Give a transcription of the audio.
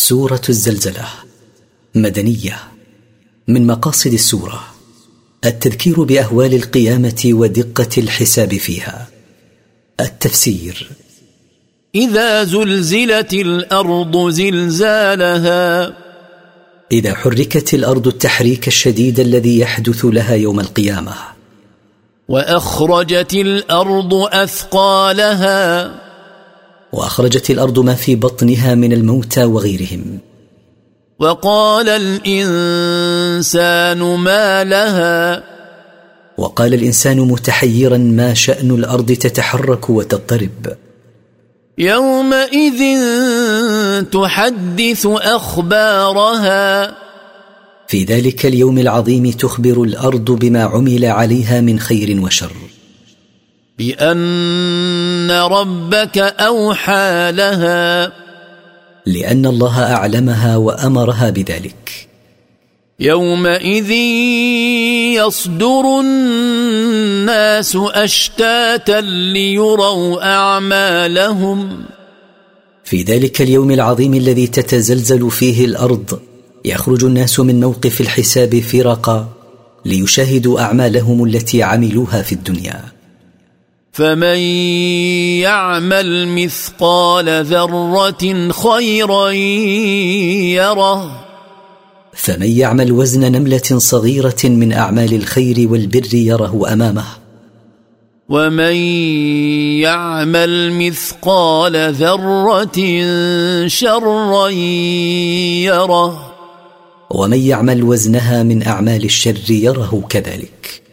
سورة الزلزلة مدنية من مقاصد السورة التذكير بأهوال القيامة ودقة الحساب فيها التفسير. إذا زلزلت الأرض زلزالها. إذا حركت الأرض التحريك الشديد الذي يحدث لها يوم القيامة. وأخرجت الأرض أثقالها. وأخرجت الأرض ما في بطنها من الموتى وغيرهم. وقال الإنسان ما لها؟ وقال الإنسان متحيرا ما شأن الأرض تتحرك وتضطرب. يومئذ تحدث أخبارها. في ذلك اليوم العظيم تخبر الأرض بما عمل عليها من خير وشر. ربك أوحى لها. لأن الله أعلمها وأمرها بذلك. يومئذ يصدر الناس أشتاتا ليروا أعمالهم. في ذلك اليوم العظيم الذي تتزلزل فيه الأرض يخرج الناس من موقف الحساب فرقا ليشاهدوا أعمالهم التي عملوها في الدنيا. فمن يعمل مثقال ذرة خيرا يره. فمن يعمل وزن نملة صغيرة من أعمال الخير والبر يره أمامه. ومن يعمل مثقال ذرة شرا يره. ومن يعمل وزنها من أعمال الشر يره كذلك.